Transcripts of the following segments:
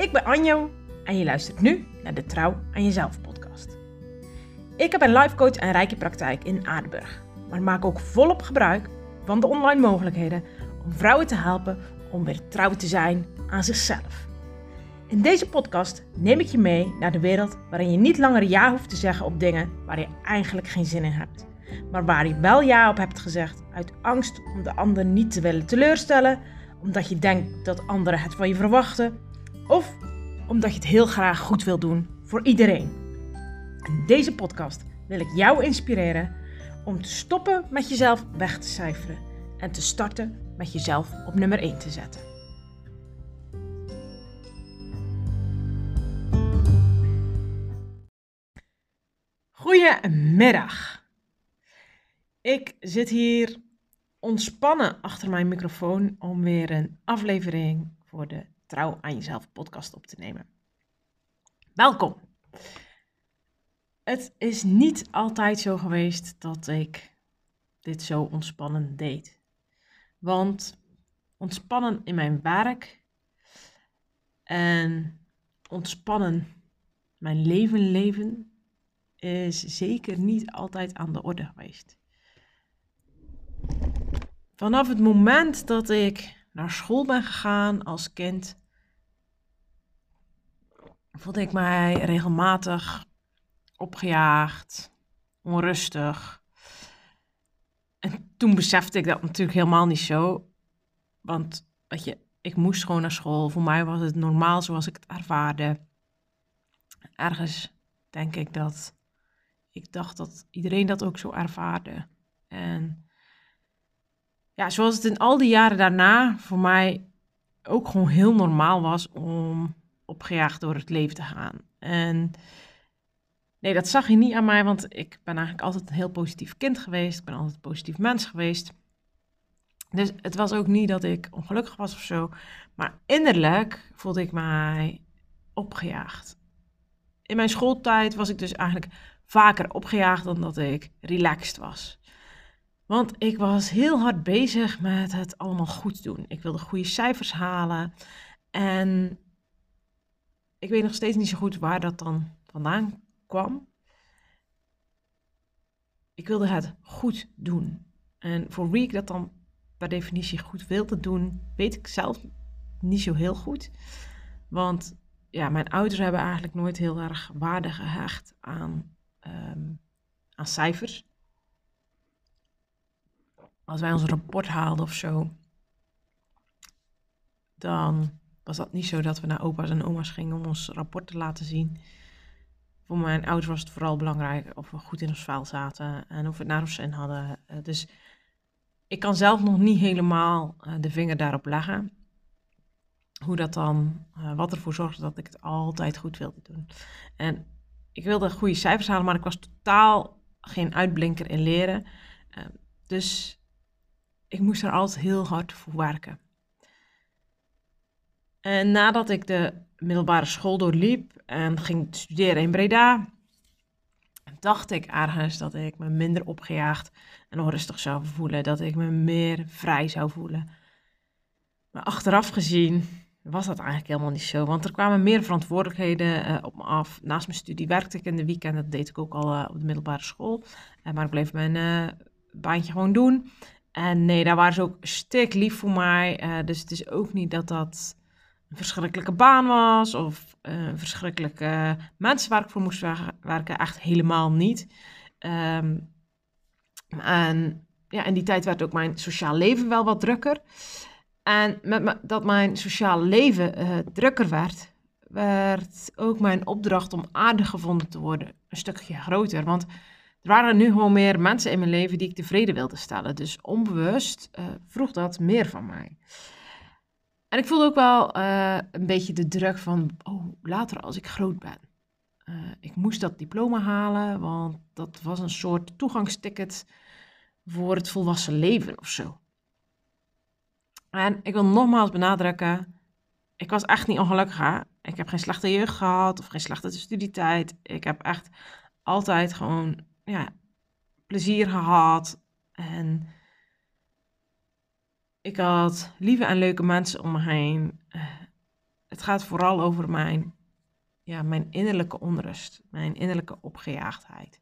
Ik ben Anjo en je luistert nu naar de Trouw aan Jezelf podcast. Ik heb een life coach en rijke praktijk in Aardenburg, maar maak ook volop gebruik van de online mogelijkheden om vrouwen te helpen om weer trouw te zijn aan zichzelf. In deze podcast neem ik je mee naar de wereld waarin je niet langer ja hoeft te zeggen op dingen waar je eigenlijk geen zin in hebt, maar waar je wel ja op hebt gezegd uit angst om de ander niet te willen teleurstellen, omdat je denkt dat anderen het van je verwachten of omdat je het heel graag goed wil doen voor iedereen. In deze podcast wil ik jou inspireren om te stoppen met jezelf weg te cijferen en te starten met jezelf op nummer 1 te zetten. Goedemiddag. Ik zit hier ontspannen achter mijn microfoon om weer een aflevering voor de Trouw aan Jezelf podcast op te nemen. Welkom. Het is niet altijd zo geweest dat ik dit zo ontspannen deed. Want ontspannen in mijn werk en ontspannen mijn leven leven is zeker niet altijd aan de orde geweest. Vanaf het moment dat ik naar school ben gegaan als kind, voelde ik mij regelmatig opgejaagd, onrustig. En toen besefte ik dat natuurlijk helemaal niet zo. Want weet je, ik moest gewoon naar school. Voor mij was het normaal zoals ik het ervaarde. Ergens denk ik dat ik dacht dat iedereen dat ook zo ervaarde. En ja, zoals het in al die jaren daarna voor mij ook gewoon heel normaal was om opgejaagd door het leven te gaan. En nee, dat zag je niet aan mij, want ik ben eigenlijk altijd een heel positief kind geweest. Ik ben altijd een positief mens geweest. Dus het was ook niet dat ik ongelukkig was of zo. Maar innerlijk voelde ik mij opgejaagd. In mijn schooltijd was ik dus eigenlijk vaker opgejaagd dan dat ik relaxed was. Want ik was heel hard bezig met het allemaal goed doen. Ik wilde goede cijfers halen. En ik weet nog steeds niet zo goed waar dat dan vandaan kwam. Ik wilde het goed doen. En voor wie ik dat dan per definitie goed wilde doen, weet ik zelf niet zo heel goed. Want ja, mijn ouders hebben eigenlijk nooit heel erg waarde gehecht aan, um, aan cijfers. Als wij ons rapport haalden of zo, dan was dat niet zo dat we naar opa's en oma's gingen om ons rapport te laten zien. Voor mijn ouders was het vooral belangrijk of we goed in ons vuil zaten en of we het naar ons zin hadden. Eh, dus ik kan zelf nog niet helemaal eh, de vinger daarop leggen. Hoe dat dan, uh, wat ervoor zorgde dat ik het altijd goed wilde doen. En ik wilde goede cijfers halen, maar ik was totaal geen uitblinker in leren. dus ik moest er altijd heel hard voor werken. En nadat ik de middelbare school doorliep en ging studeren in Breda, dacht ik ergens dat ik me minder opgejaagd en onrustig zou voelen, dat ik me meer vrij zou voelen. Maar achteraf gezien was dat eigenlijk helemaal niet zo, want er kwamen meer verantwoordelijkheden uh, op me af. Naast mijn studie werkte ik in de weekend, dat deed ik ook al uh, op de middelbare school, uh, maar ik bleef mijn baantje gewoon doen. En nee, daar waren ze ook stik lief voor mij, dus het is ook niet dat dat een verschrikkelijke baan was of uh, verschrikkelijke mensen waar ik voor moest werken. Echt helemaal niet. Um, en ja, in die tijd werd ook mijn sociaal leven wel wat drukker. En met dat mijn sociaal leven uh, drukker werd, werd ook mijn opdracht om aardig gevonden te worden een stukje groter. Want er waren nu gewoon meer mensen in mijn leven die ik tevreden wilde stellen. Dus onbewust uh, vroeg dat meer van mij. En ik voelde ook wel uh, een beetje de druk van, oh, later als ik groot ben. Uh, ik moest dat diploma halen, want dat was een soort toegangsticket voor het volwassen leven of zo. En ik wil nogmaals benadrukken, ik was echt niet ongelukkig. Ik heb geen slechte jeugd gehad of geen slechte studietijd. Ik heb echt altijd gewoon ja, plezier gehad. En ik had lieve en leuke mensen om me heen. Het het gaat vooral over mijn, ja, mijn innerlijke onrust, mijn innerlijke opgejaagdheid.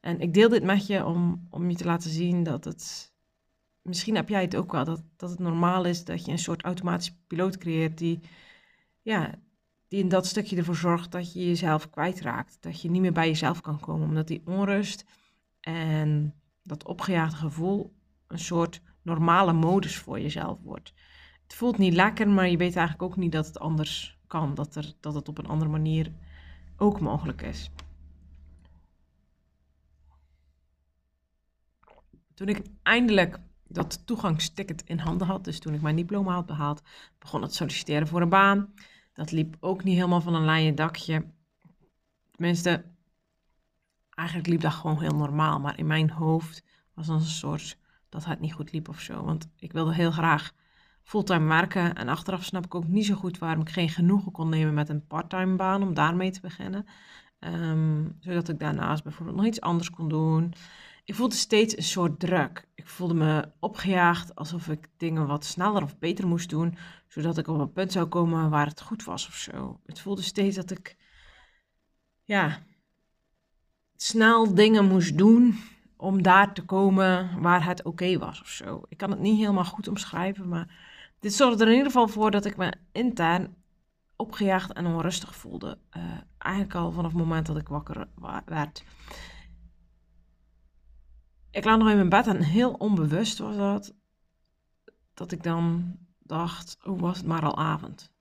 En ik deel dit met je om, om je te laten zien dat het, misschien heb jij het ook wel, dat, dat het normaal is dat je een soort automatische piloot creëert die, ja, die in dat stukje ervoor zorgt dat je jezelf kwijtraakt. Dat je niet meer bij jezelf kan komen, omdat die onrust en dat opgejaagde gevoel een soort normale modus voor jezelf wordt. Het voelt niet lekker, maar je weet eigenlijk ook niet dat het anders kan. Dat, er, dat het op een andere manier ook mogelijk is. Toen ik eindelijk dat toegangsticket in handen had, dus toen ik mijn diploma had behaald, begon het solliciteren voor een baan. Dat liep ook niet helemaal van een lijn dakje. Tenminste, eigenlijk liep dat gewoon heel normaal. Maar in mijn hoofd was dan een soort dat het niet goed liep of zo. Want ik wilde heel graag fulltime werken. En achteraf snap ik ook niet zo goed waarom ik geen genoegen kon nemen met een parttime baan om daarmee te beginnen. Um, zodat ik daarnaast bijvoorbeeld nog iets anders kon doen. Ik voelde steeds een soort druk. Ik voelde me opgejaagd alsof ik dingen wat sneller of beter moest doen, zodat ik op een punt zou komen waar het goed was of zo. Het voelde steeds dat ik, ja, snel dingen moest doen om daar te komen waar het oké was of zo. Ik kan het niet helemaal goed omschrijven, maar dit zorgde er in ieder geval voor dat ik me intern opgejaagd en onrustig voelde. Uh, eigenlijk al vanaf het moment dat ik wakker werd. Ik lag nog in mijn bed en heel onbewust was dat. Dat ik dan dacht, hoe was het maar al avond?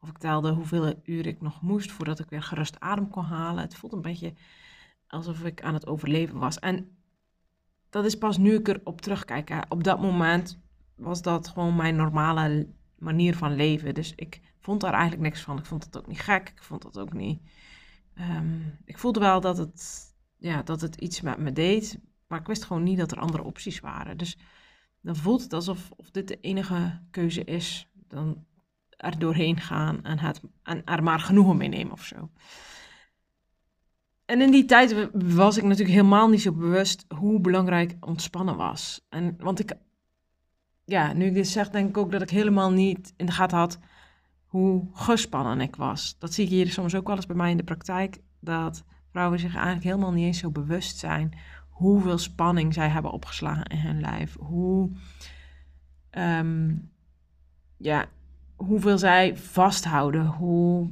Of ik telde hoeveel uur ik nog moest voordat ik weer gerust adem kon halen. Het voelde een beetje alsof ik aan het overleven was. En dat is pas nu ik erop terugkijk. Op dat moment was dat gewoon mijn normale manier van leven. Dus ik vond daar eigenlijk niks van. Ik vond het ook niet gek. Ik vond dat ook niet. Ehm, ik voelde wel dat het, ja, dat het iets met me deed. Maar ik wist gewoon niet dat er andere opties waren. Dus dan voelt het alsof of dit de enige keuze is. Dan er doorheen gaan en, het, en er maar genoegen mee nemen of zo. En in die tijd was ik natuurlijk helemaal niet zo bewust hoe belangrijk ontspannen was. En, want ik, ja, nu ik dit zeg, denk ik ook dat ik helemaal niet in de gaten had hoe gespannen ik was. Dat zie ik hier soms ook wel eens bij mij in de praktijk, dat vrouwen zich eigenlijk helemaal niet eens zo bewust zijn hoeveel spanning zij hebben opgeslagen in hun lijf. Hoe, ehm, ja, hoeveel zij vasthouden, hoe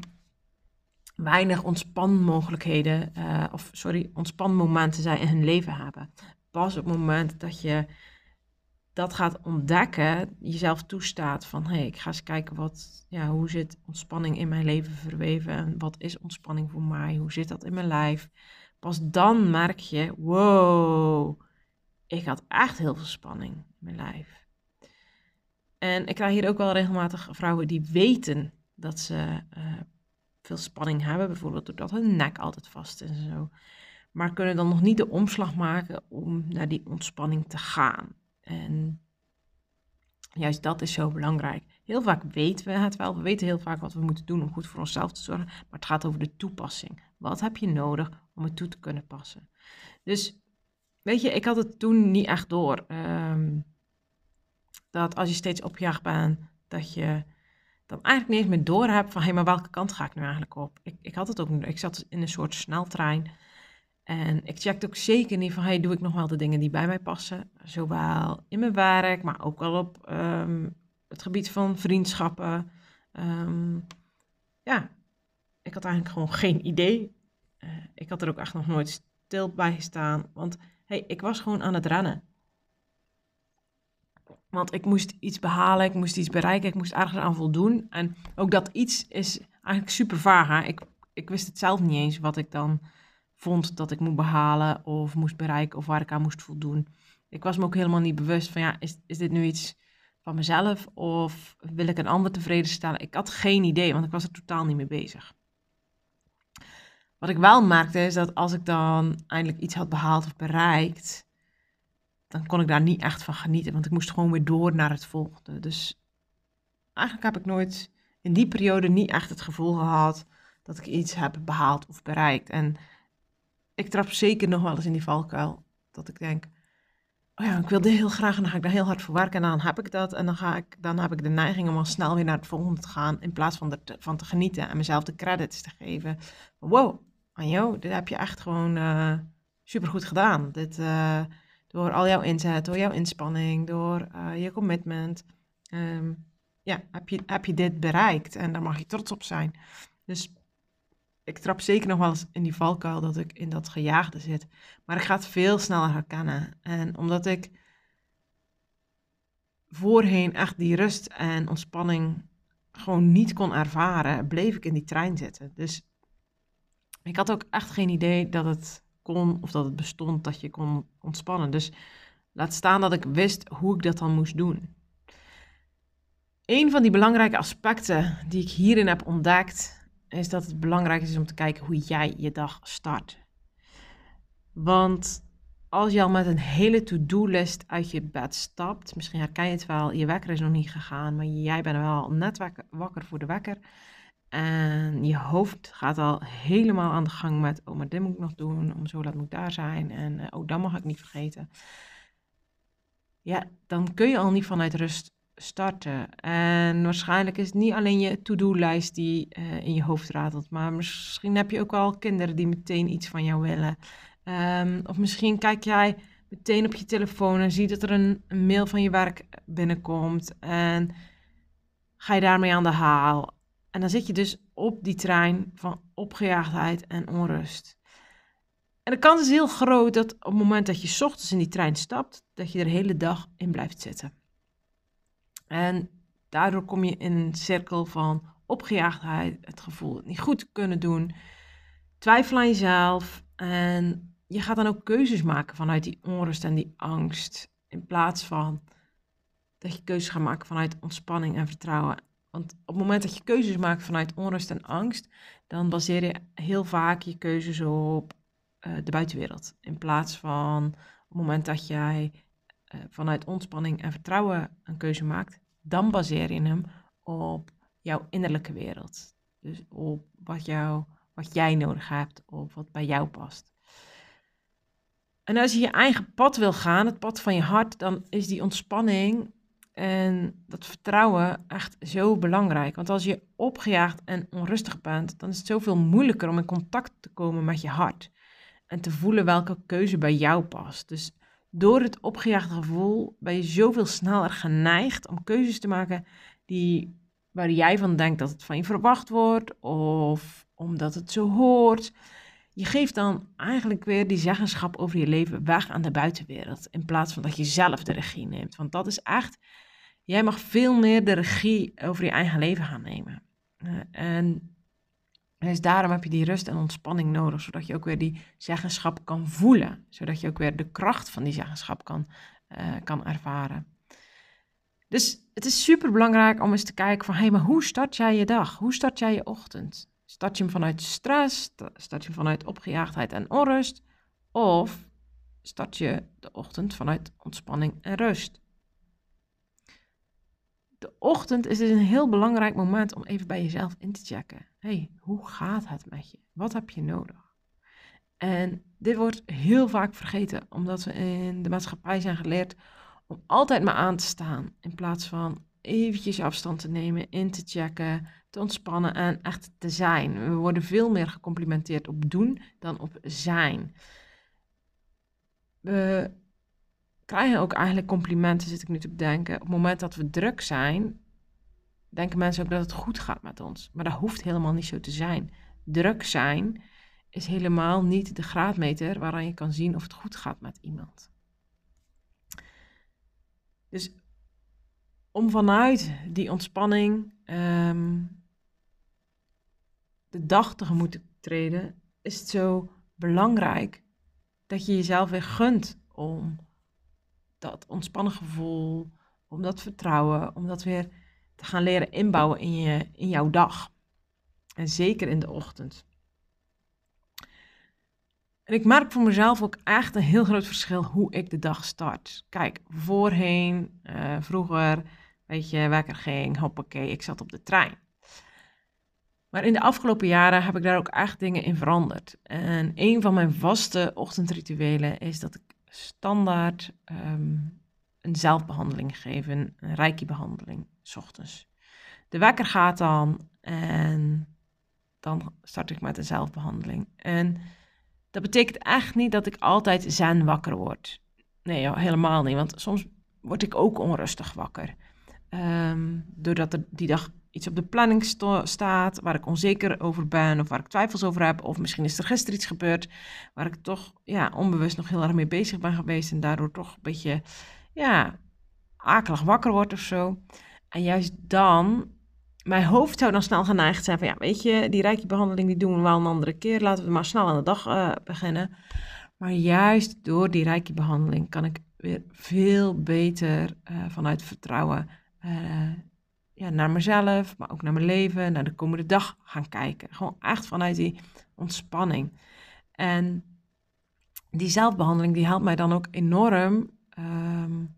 weinig ontspanmogelijkheden, uh, of sorry, ontspanmomenten zij in hun leven hebben. Pas op het moment dat je dat gaat ontdekken, jezelf toestaat van hé, hey, ik ga eens kijken wat, ja, hoe zit ontspanning in mijn leven verweven en wat is ontspanning voor mij, hoe zit dat in mijn lijf. Pas dan merk je, wow, ik had echt heel veel spanning in mijn lijf. En ik krijg hier ook wel regelmatig vrouwen die weten dat ze uh, veel spanning hebben, bijvoorbeeld doordat hun nek altijd vast is en zo. Maar kunnen dan nog niet de omslag maken om naar die ontspanning te gaan. En juist dat is zo belangrijk. Heel vaak weten we het wel. We weten heel vaak wat we moeten doen om goed voor onszelf te zorgen. Maar het gaat over de toepassing. Wat heb je nodig om het toe te kunnen passen? Dus weet je, ik had het toen niet echt door. Ehm, dat als je steeds opgejaagd bent, dat je dan eigenlijk niet eens meer door hebt van hé, hey, maar welke kant ga ik nu eigenlijk op? Ik, ik had het ook Ik zat in een soort sneltrein. En ik checkte ook zeker niet van hey, doe ik nog wel de dingen die bij mij passen. Zowel in mijn werk, maar ook al op ehm, het gebied van vriendschappen. Ehm, ja, ik had eigenlijk gewoon geen idee. Uh, ik had er ook echt nog nooit stil bij gestaan. Want hey, ik was gewoon aan het rennen. Want ik moest iets behalen, ik moest iets bereiken, ik moest ergens aan voldoen. En ook dat iets is eigenlijk super vaag. Ik, ik wist het zelf niet eens wat ik dan vond dat ik moet behalen of moest bereiken of waar ik aan moest voldoen. Ik was me ook helemaal niet bewust van ja, is, is dit nu iets van mezelf of wil ik een ander tevreden stellen? Ik had geen idee, want ik was er totaal niet mee bezig. Wat ik wel merkte is dat als ik dan eindelijk iets had behaald of bereikt, dan kon ik daar niet echt van genieten, want ik moest gewoon weer door naar het volgende. Dus eigenlijk heb ik nooit in die periode niet echt het gevoel gehad dat ik iets heb behaald of bereikt. En ik trap zeker nog wel eens in die valkuil dat ik denk, oh ja, ik wil dit heel graag en dan ga ik daar heel hard voor werken en dan heb ik dat. En dan, ga ik, dan heb ik de neiging om al snel weer naar het volgende te gaan in plaats van, de, van te genieten en mezelf de credits te geven. Wow, Anjo, dit heb je echt gewoon uh, supergoed gedaan. Dit, uh, door al jouw inzet, door jouw inspanning, door uh, je commitment. Um, ja, heb je, heb je dit bereikt en daar mag je trots op zijn. Dus ik trap zeker nog wel eens in die valkuil dat ik in dat gejaagde zit. Maar ik ga het veel sneller herkennen. En omdat ik voorheen echt die rust en ontspanning gewoon niet kon ervaren, bleef ik in die trein zitten. Dus ik had ook echt geen idee dat het kon of dat het bestond dat je kon ontspannen. Dus laat staan dat ik wist hoe ik dat dan moest doen. Een van die belangrijke aspecten die ik hierin heb ontdekt, is dat het belangrijk is om te kijken hoe jij je dag start. Want als je al met een hele to-do-list uit je bed stapt, misschien herken je het wel, je wekker is nog niet gegaan, maar jij bent wel net wakker voor de wekker. En je hoofd gaat al helemaal aan de gang met, oh maar dit moet ik nog doen, om zo laat moet daar zijn en uh, oh dat mag ik niet vergeten. Ja, dan kun je al niet vanuit rust starten. En waarschijnlijk is het niet alleen je to-do-lijst die uh, in je hoofd ratelt, maar misschien heb je ook al kinderen die meteen iets van jou willen. Um, of misschien kijk jij meteen op je telefoon en ziet dat er een, mail van je werk binnenkomt en ga je daarmee aan de haal. En dan zit je dus op die trein van opgejaagdheid en onrust. En de kans is heel groot dat op het moment dat je ochtends in die trein stapt, dat je er de hele dag in blijft zitten. En daardoor kom je in een cirkel van opgejaagdheid, het gevoel het niet goed kunnen doen, twijfel aan jezelf en je gaat dan ook keuzes maken vanuit die onrust en die angst, in plaats van dat je keuzes gaat maken vanuit ontspanning en vertrouwen. Want op het moment dat je keuzes maakt vanuit onrust en angst, dan baseer je heel vaak je keuzes op uh, de buitenwereld. In plaats van op het moment dat jij uh, vanuit ontspanning en vertrouwen een keuze maakt, dan baseer je hem op jouw innerlijke wereld. Dus op wat, jou, wat jij nodig hebt, of wat bij jou past. En als je je eigen pad wil gaan, het pad van je hart, dan is die ontspanning en dat vertrouwen echt zo belangrijk. Want als je opgejaagd en onrustig bent, dan is het zoveel moeilijker om in contact te komen met je hart. En te voelen welke keuze bij jou past. Dus door het opgejaagde gevoel ben je zoveel sneller geneigd om keuzes te maken die, waar jij van denkt dat het van je verwacht wordt of omdat het zo hoort. Je geeft dan eigenlijk weer die zeggenschap over je leven weg aan de buitenwereld in plaats van dat je zelf de regie neemt. Want dat is echt, jij mag veel meer de regie over je eigen leven gaan nemen. Uh, en dus daarom heb je die rust en ontspanning nodig, zodat je ook weer die zeggenschap kan voelen. Zodat je ook weer de kracht van die zeggenschap kan, uh, kan ervaren. Dus het is super belangrijk om eens te kijken van, hé, hey, maar hoe start jij je dag? Hoe start jij je ochtend? Start je hem vanuit stress? Start je hem vanuit opgejaagdheid en onrust? Of start je de ochtend vanuit ontspanning en rust? De ochtend is dus een heel belangrijk moment om even bij jezelf in te checken. hey, hoe gaat het met je? Wat heb je nodig? En dit wordt heel vaak vergeten, omdat we in de maatschappij zijn geleerd om altijd maar aan te staan. In plaats van eventjes afstand te nemen, in te checken, te ontspannen en echt te zijn. We worden veel meer gecomplimenteerd op doen dan op zijn. We krijgen ook eigenlijk complimenten, zit ik nu te bedenken. Op het moment dat we druk zijn, denken mensen ook dat het goed gaat met ons. Maar dat hoeft helemaal niet zo te zijn. Druk zijn is helemaal niet de graadmeter waaraan je kan zien of het goed gaat met iemand. Dus om vanuit die ontspanning um, de dag tegemoet te treden, is het zo belangrijk dat je jezelf weer gunt om dat ontspannen gevoel, om dat vertrouwen, om dat weer te gaan leren inbouwen in, je, in jouw dag. En zeker in de ochtend. En ik merk voor mezelf ook echt een heel groot verschil hoe ik de dag start. Kijk, voorheen, uh, vroeger, weet je, wekker ging, hoppakee, ik zat op de trein. Maar in de afgelopen jaren heb ik daar ook echt dingen in veranderd. En een van mijn vaste ochtendrituelen is dat ik standaard ehm, een zelfbehandeling geven, een reiki-behandeling, s ochtends. De wekker gaat dan en dan start ik met een zelfbehandeling. En dat betekent echt niet dat ik altijd zen wakker word. Nee, helemaal niet, want soms word ik ook onrustig wakker. Ehm, doordat er die dag iets op de planning staat waar ik onzeker over ben of waar ik twijfels over heb. Of misschien is er gisteren iets gebeurd waar ik toch ja, onbewust nog heel erg mee bezig ben geweest en daardoor toch een beetje ja, akelig wakker word of zo. En juist dan, mijn hoofd zou dan snel geneigd zijn van ja, weet je, die rijkjebehandeling die doen we wel een andere keer. Laten we maar snel aan de dag uh, beginnen. Maar juist door die rijkjebehandeling kan ik weer veel beter uh, vanuit vertrouwen uh, ja, naar mezelf, maar ook naar mijn leven, naar de komende dag gaan kijken. Gewoon echt vanuit die ontspanning. En die zelfbehandeling die helpt mij dan ook enorm um,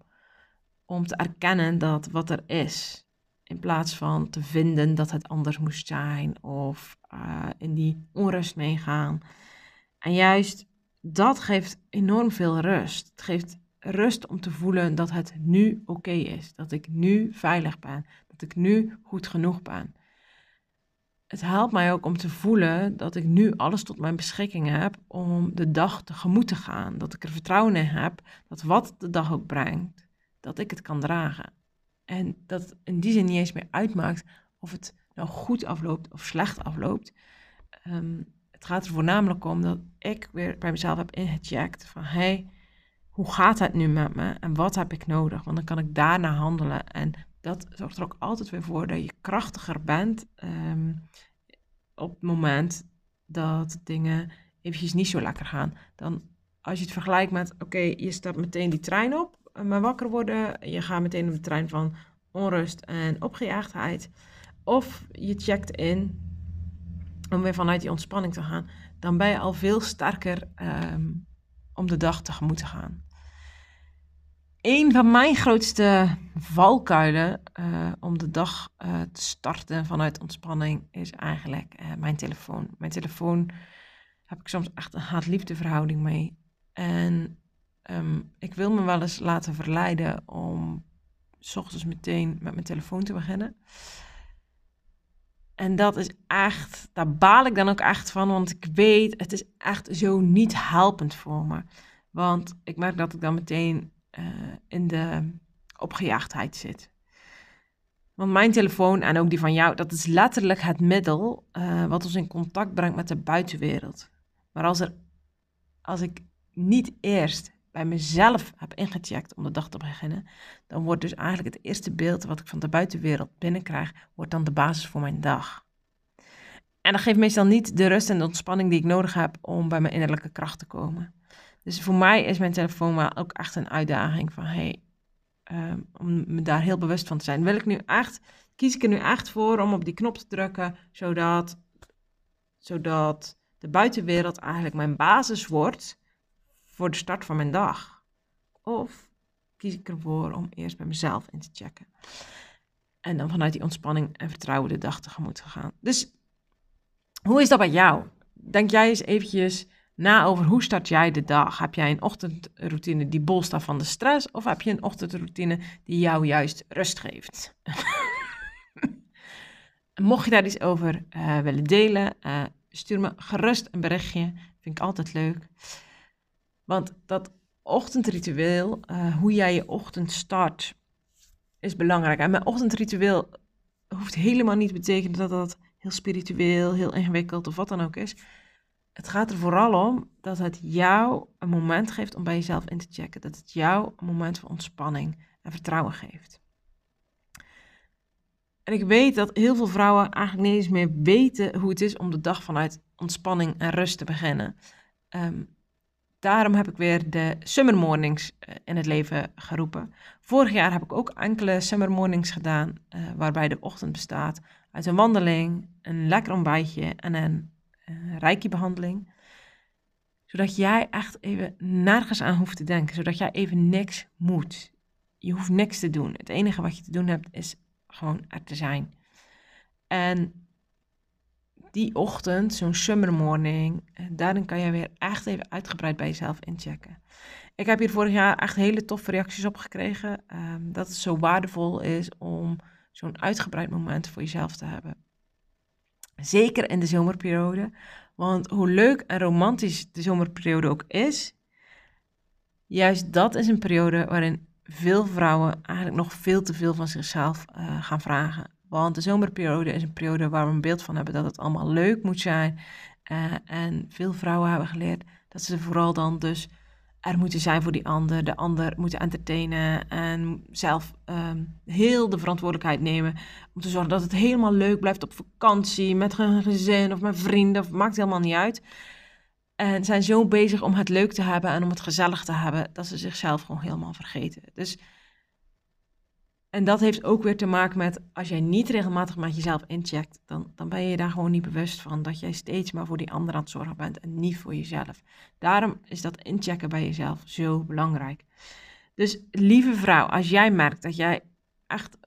om te erkennen dat wat er is. In plaats van te vinden dat het anders moest zijn of uh, in die onrust meegaan. En juist dat geeft enorm veel rust. Het geeft rust om te voelen dat het nu oké is. Dat ik nu veilig ben dat ik nu goed genoeg ben. Het helpt mij ook om te voelen dat ik nu alles tot mijn beschikking heb om de dag tegemoet te gaan. Dat ik er vertrouwen in heb dat wat de dag ook brengt, dat ik het kan dragen. En dat in die zin niet eens meer uitmaakt of het nou goed afloopt of slecht afloopt. Ehm, het gaat er voornamelijk om dat ik weer bij mezelf heb ingecheckt van hey, hoe gaat het nu met me en wat heb ik nodig? Want dan kan ik daarna handelen en dat zorgt er ook altijd weer voor dat je krachtiger bent ehm, op het moment dat dingen eventjes niet zo lekker gaan. Dan als je het vergelijkt met, oké, je stapt meteen die trein op, eh, maar wakker worden, je gaat meteen op de trein van onrust en opgejaagdheid. Of je checkt in om weer vanuit die ontspanning te gaan, dan ben je al veel sterker ehm, om de dag tegemoet te gaan een van mijn grootste valkuilen uh, om de dag uh, te starten vanuit ontspanning is eigenlijk uh, mijn telefoon. Mijn telefoon heb ik soms echt een haat-liefde verhouding mee. En um, ik wil me wel eens laten verleiden om s ochtends meteen met mijn telefoon te beginnen. En dat is echt, daar baal ik dan ook echt van, want ik weet, het is echt zo niet helpend voor me. Want ik merk dat ik dan meteen uh, in de opgejaagdheid zit. Want mijn telefoon en ook die van jou, dat is letterlijk het middel uh, wat ons in contact brengt met de buitenwereld. Maar als, er, als ik niet eerst bij mezelf heb ingecheckt om de dag te beginnen, dan wordt dus eigenlijk het eerste beeld wat ik van de buitenwereld binnenkrijg, wordt dan de basis voor mijn dag. En dat geeft meestal niet de rust en de ontspanning die ik nodig heb om bij mijn innerlijke kracht te komen. Dus voor mij is mijn telefoon wel ook echt een uitdaging van hey, um, om me daar heel bewust van te zijn. Wil ik nu echt, kies ik er nu echt voor om op die knop te drukken, zodat, zodat de buitenwereld eigenlijk mijn basis wordt voor de start van mijn dag? Of kies ik ervoor om eerst bij mezelf in te checken? En dan vanuit die ontspanning en vertrouwen de dag tegemoet te gaan. Dus hoe is dat bij jou? Denk jij eens eventjes na over hoe start jij de dag. Heb jij een ochtendroutine die bol staat van de stress of heb je een ochtendroutine die jou juist rust geeft? Mocht je daar iets over uh, willen delen, uh, stuur me gerust een berichtje. Vind ik altijd leuk. Want dat ochtendritueel, uh, hoe jij je ochtend start, is belangrijk. En mijn ochtendritueel hoeft helemaal niet te betekenen dat dat heel spiritueel, heel ingewikkeld of wat dan ook is het gaat er vooral om dat het jou een moment geeft om bij jezelf in te checken. Dat het jou een moment van ontspanning en vertrouwen geeft. En ik weet dat heel veel vrouwen eigenlijk niet eens meer weten hoe het is om de dag vanuit ontspanning en rust te beginnen. Ehm, daarom heb ik weer de summer mornings eh, in het leven geroepen. Vorig jaar heb ik ook enkele summer mornings gedaan, uh, waarbij de ochtend bestaat uit een wandeling, een lekker ontbijtje en een uh, reiki-behandeling. Zodat jij echt even nergens aan hoeft te denken. Zodat jij even niks moet. Je hoeft niks te doen. Het enige wat je te doen hebt is gewoon er te zijn. En die ochtend, zo'n summer morning, eh, daarin kan je weer echt even uitgebreid bij jezelf inchecken. Ik heb hier vorig jaar echt hele toffe reacties op gekregen. Um, dat het zo waardevol is om zo'n uitgebreid moment voor jezelf te hebben. Zeker in de zomerperiode. Want hoe leuk en romantisch de zomerperiode ook is, juist dat is een periode waarin veel vrouwen eigenlijk nog veel te veel van zichzelf uh, gaan vragen. Want de zomerperiode is een periode waar we een beeld van hebben dat het allemaal leuk moet zijn. Uh, en veel vrouwen hebben geleerd dat ze vooral dan dus er moeten zijn voor die ander, de ander moeten entertainen en zelf um, heel de verantwoordelijkheid nemen om te zorgen dat het helemaal leuk blijft op vakantie met een gezin of met vrienden, of maakt helemaal niet uit. En zijn zo bezig om het leuk te hebben en om het gezellig te hebben dat ze zichzelf gewoon helemaal vergeten. Dus en dat heeft ook weer te maken met als jij niet regelmatig met jezelf incheckt, dan, dan ben je daar gewoon niet bewust van dat jij steeds maar voor die ander aan het zorgen bent en niet voor jezelf. Daarom is dat inchecken bij jezelf zo belangrijk. Dus lieve vrouw, als jij merkt dat jij echt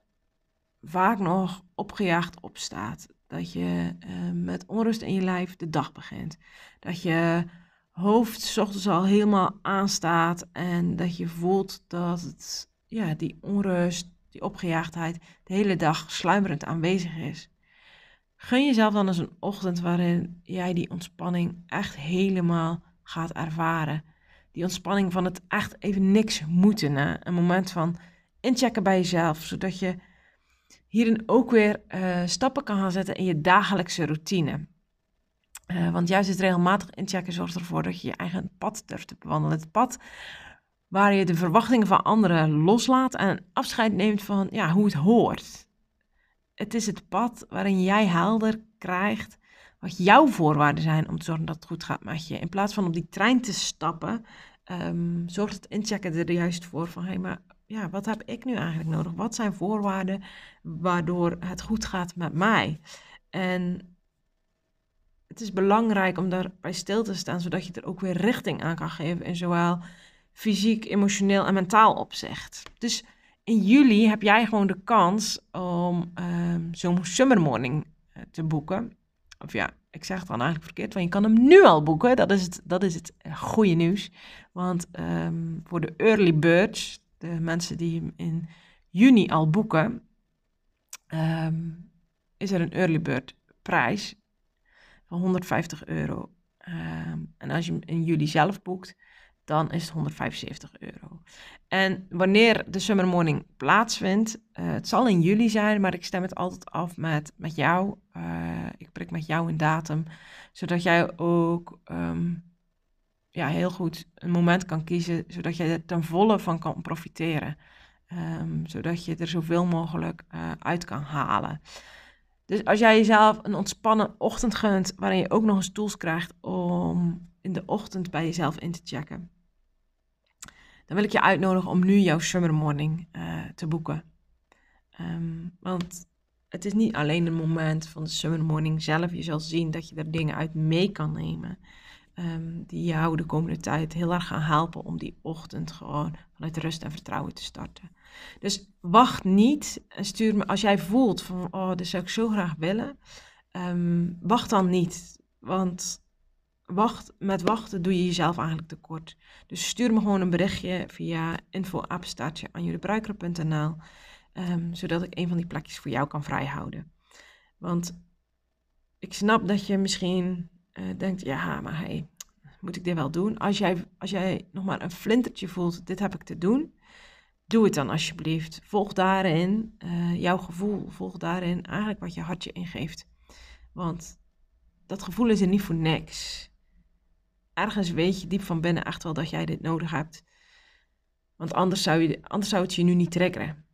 vaak nog opgejaagd opstaat, dat je uh, met onrust in je lijf de dag begint, dat je hoofd s ochtends al helemaal aanstaat en dat je voelt dat het, ja, die onrust, die opgejaagdheid de hele dag sluimerend aanwezig is. Gun jezelf dan eens een ochtend waarin jij die ontspanning echt helemaal gaat ervaren. Die ontspanning van het echt even niks moeten. Hè? Een moment van inchecken bij jezelf, zodat je hierin ook weer uh, stappen kan gaan zetten in je dagelijkse routine. Uh, want juist het regelmatig inchecken zorgt ervoor dat je je eigen pad durft te bewandelen. Het pad waar je de verwachtingen van anderen loslaat en afscheid neemt van ja, hoe het hoort. Het is het pad waarin jij helder krijgt wat jouw voorwaarden zijn om te zorgen dat het goed gaat met je. In plaats van op die trein te stappen, um, zorgt het inchecken er juist voor van hey, maar ja, wat heb ik nu eigenlijk nodig? Wat zijn voorwaarden waardoor het goed gaat met mij? En het is belangrijk om daarbij stil te staan, zodat je er ook weer richting aan kan geven in zowel fysiek, emotioneel en mentaal opzegt. Dus in juli heb jij gewoon de kans om um, zo'n summer morning eh, te boeken. Of ja, ik zeg het dan eigenlijk verkeerd, want je kan hem nu al boeken. Dat is het, dat is het eh, goede nieuws. Want um, voor de early birds, de mensen die hem in juni al boeken, um, is er een early bird prijs van 150 euro. en als je hem in juli zelf boekt, dan is het 175 euro. En wanneer de Summer Morning plaatsvindt, uh, het zal in juli zijn, maar ik stem het altijd af met, met jou. Uh, ik prik met jou een datum, zodat jij ook um, ja, heel goed een moment kan kiezen, zodat je er ten volle van kan profiteren. Um, zodat je er zoveel mogelijk uh, uit kan halen. Dus als jij jezelf een ontspannen ochtend gunt, waarin je ook nog eens tools krijgt om in de ochtend bij jezelf in te checken dan wil ik je uitnodigen om nu jouw summer morning uh, te boeken. Um, want het is niet alleen een moment van de summer morning zelf. Je zal zien dat je er dingen uit mee kan nemen. Um, die jou de komende tijd heel erg gaan helpen om die ochtend gewoon vanuit rust en vertrouwen te starten. Dus wacht niet en stuur me als jij voelt van, oh, dit zou ik zo graag willen. Um, wacht dan niet, want wacht, met wachten doe je jezelf eigenlijk tekort. Dus stuur me gewoon een berichtje via aan um, zodat ik een van die plekjes voor jou kan vrijhouden. Want ik snap dat je misschien uh, denkt, ja, maar hey, moet ik dit wel doen? Als jij, als jij nog maar een flintertje voelt, dit heb ik te doen, doe het dan alsjeblieft. Volg daarin uh, jouw gevoel, volg daarin eigenlijk wat je hartje ingeeft. Want dat gevoel is er niet voor niks ergens weet je diep van binnen echt wel dat jij dit nodig hebt. Want anders zou, je, anders zou het je nu niet trekken.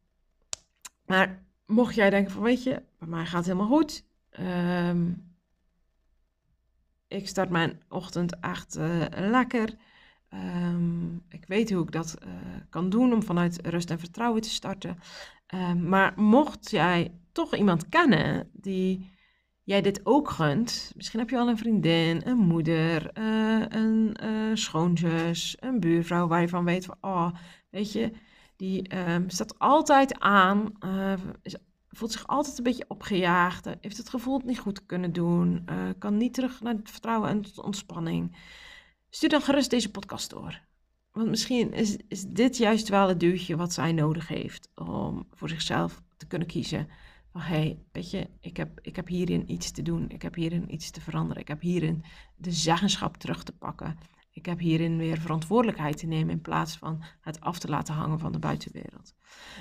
Maar mocht jij denken van, weet je, bij mij gaat het helemaal goed. Ehm, ik start mijn ochtend echt uh, lekker. Um, ik weet hoe ik dat uh, kan doen om vanuit rust en vertrouwen te starten. Um, maar mocht jij toch iemand kennen die jij dit ook gunt. Misschien heb je al een vriendin, een moeder, uh, een uh, schoonzus, een buurvrouw waar je van weet van, oh, weet je, die um, staat altijd aan, is, voelt zich altijd een beetje opgejaagd, heeft het gevoel het niet goed te kunnen doen, kan niet terug naar het vertrouwen en ontspanning. Stuur dan gerust deze podcast door. Want misschien is, is dit juist wel het duwtje wat zij nodig heeft om voor zichzelf te kunnen kiezen. Van hé, hey, weet je, ik heb, ik heb hierin iets te doen. Ik heb hierin iets te veranderen. Ik heb hierin de zeggenschap terug te pakken. Ik heb hierin weer verantwoordelijkheid te nemen in plaats van het af te laten hangen van de buitenwereld.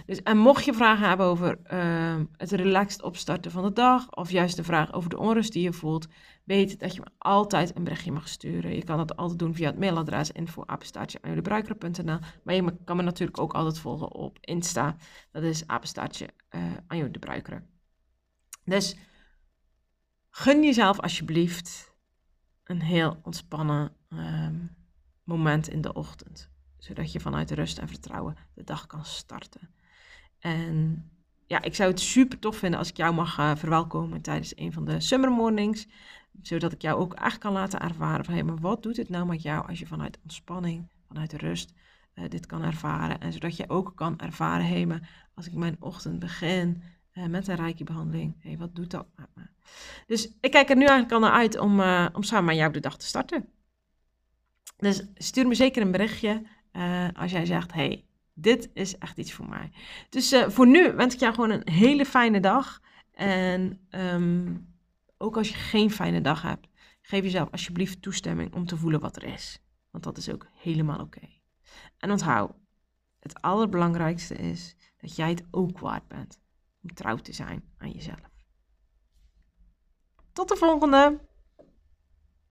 Dus, en mocht je vragen hebben over uh, het relaxed opstarten van de dag, of juist de vraag over de onrust die je voelt, weet dat je me altijd een berichtje mag sturen. Je kan dat altijd doen via het mailadres info-apenstaartje Maar je kan me natuurlijk ook altijd volgen op Insta. Dat is apenstaartje uh. Dus gun jezelf alsjeblieft een heel ontspannen um, moment in de ochtend. Zodat je vanuit rust en vertrouwen de dag kan starten. En ja, ik zou het super tof vinden als ik jou mag uh, verwelkomen tijdens een van de summer mornings. Zodat ik jou ook echt kan laten ervaren hey, maar wat doet het nou met jou als je vanuit ontspanning, vanuit rust uh, dit kan ervaren. En zodat je ook kan ervaren, hé, maar als ik mijn ochtend begin uh, met een reiki-behandeling, hé, wat doet dat met me? Dus ik kijk er nu eigenlijk al naar uit om, om samen met jou de dag te starten. Dus stuur me zeker een berichtje als jij zegt: hey, dit is echt iets voor mij. Dus voor nu wens ik jou gewoon een hele fijne dag. En um, ook als je geen fijne dag hebt, geef jezelf alsjeblieft toestemming om te voelen wat er is. Want dat is ook helemaal oké. En onthoud, het allerbelangrijkste is dat jij het ook waard bent om trouw te zijn aan jezelf. Tot de volgende!